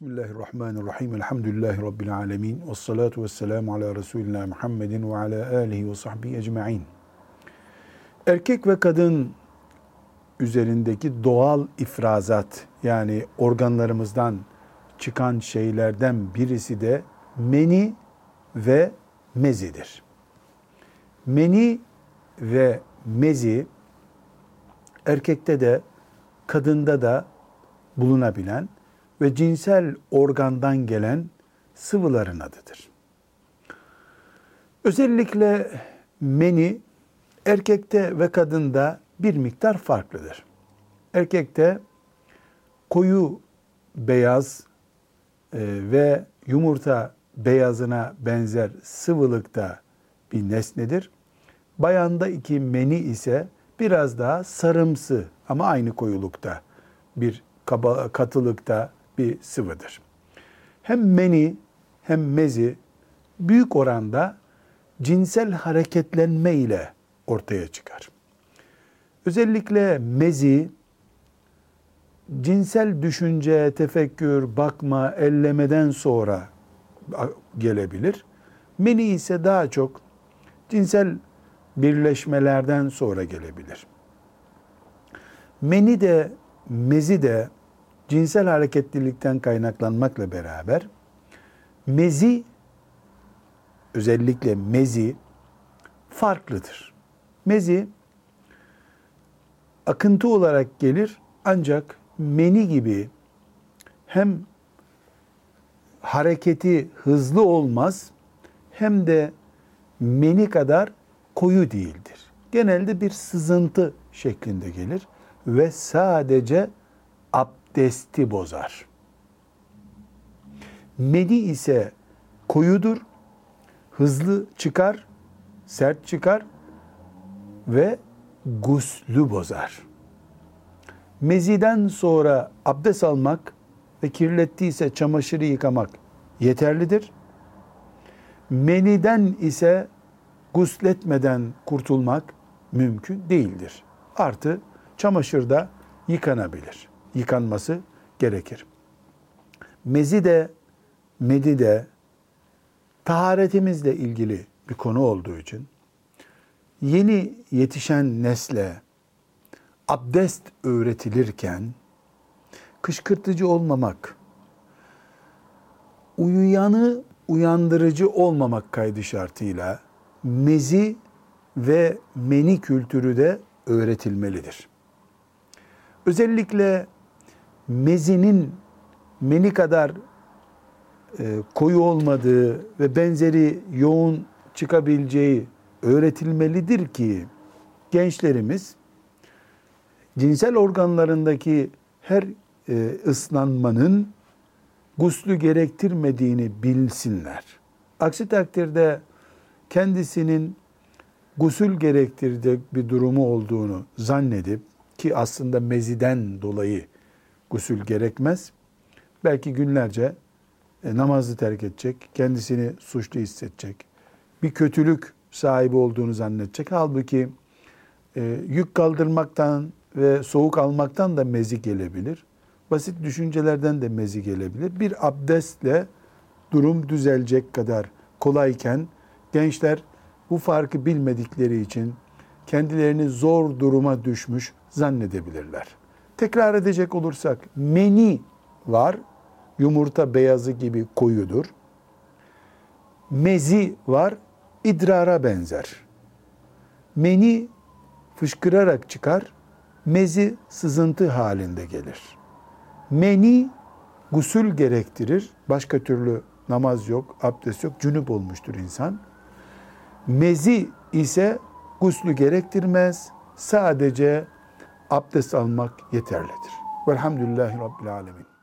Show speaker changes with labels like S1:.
S1: Bismillahirrahmanirrahim. Elhamdülillahi Rabbil alemin. Ve salatu ve selamu ala Resulina Muhammedin ve ala alihi ve sahbihi ecma'in. Erkek ve kadın üzerindeki doğal ifrazat yani organlarımızdan çıkan şeylerden birisi de meni ve mezidir. Meni ve mezi erkekte de kadında da bulunabilen ve cinsel organdan gelen sıvıların adıdır. Özellikle meni erkekte ve kadında bir miktar farklıdır. Erkekte koyu beyaz e, ve yumurta beyazına benzer sıvılıkta bir nesnedir. Bayanda iki meni ise biraz daha sarımsı ama aynı koyulukta bir kaba, katılıkta bir sıvıdır. Hem meni hem mezi büyük oranda cinsel hareketlenme ile ortaya çıkar. Özellikle mezi cinsel düşünce, tefekkür, bakma, ellemeden sonra gelebilir. Meni ise daha çok cinsel birleşmelerden sonra gelebilir. Meni de mezi de cinsel hareketlilikten kaynaklanmakla beraber mezi özellikle mezi farklıdır. Mezi akıntı olarak gelir ancak meni gibi hem hareketi hızlı olmaz hem de meni kadar koyu değildir. Genelde bir sızıntı şeklinde gelir ve sadece abdesti bozar. Meni ise koyudur, hızlı çıkar, sert çıkar ve guslü bozar. Meziden sonra abdest almak ve kirlettiyse çamaşırı yıkamak yeterlidir. Meniden ise gusletmeden kurtulmak mümkün değildir. Artı çamaşırda yıkanabilir yıkanması gerekir. Mezi de, medi de taharetimizle ilgili bir konu olduğu için yeni yetişen nesle abdest öğretilirken kışkırtıcı olmamak, uyuyanı uyandırıcı olmamak kaydı şartıyla mezi ve meni kültürü de öğretilmelidir. Özellikle mezinin meni kadar e, koyu olmadığı ve benzeri yoğun çıkabileceği öğretilmelidir ki gençlerimiz cinsel organlarındaki her e, ıslanmanın guslü gerektirmediğini bilsinler. Aksi takdirde kendisinin gusül gerektirecek bir durumu olduğunu zannedip ki aslında meziden dolayı gusül gerekmez. Belki günlerce e, namazı terk edecek, kendisini suçlu hissedecek, bir kötülük sahibi olduğunu zannedecek. Halbuki e, yük kaldırmaktan ve soğuk almaktan da mezi gelebilir. Basit düşüncelerden de mezi gelebilir. Bir abdestle durum düzelecek kadar kolayken gençler bu farkı bilmedikleri için kendilerini zor duruma düşmüş zannedebilirler. Tekrar edecek olursak meni var. Yumurta beyazı gibi koyudur. Mezi var. idrara benzer. Meni fışkırarak çıkar. Mezi sızıntı halinde gelir. Meni gusül gerektirir. Başka türlü namaz yok, abdest yok, cünüp olmuştur insan. Mezi ise guslü gerektirmez. Sadece abdest almak yeterlidir. Velhamdülillahi Rabbil Alemin.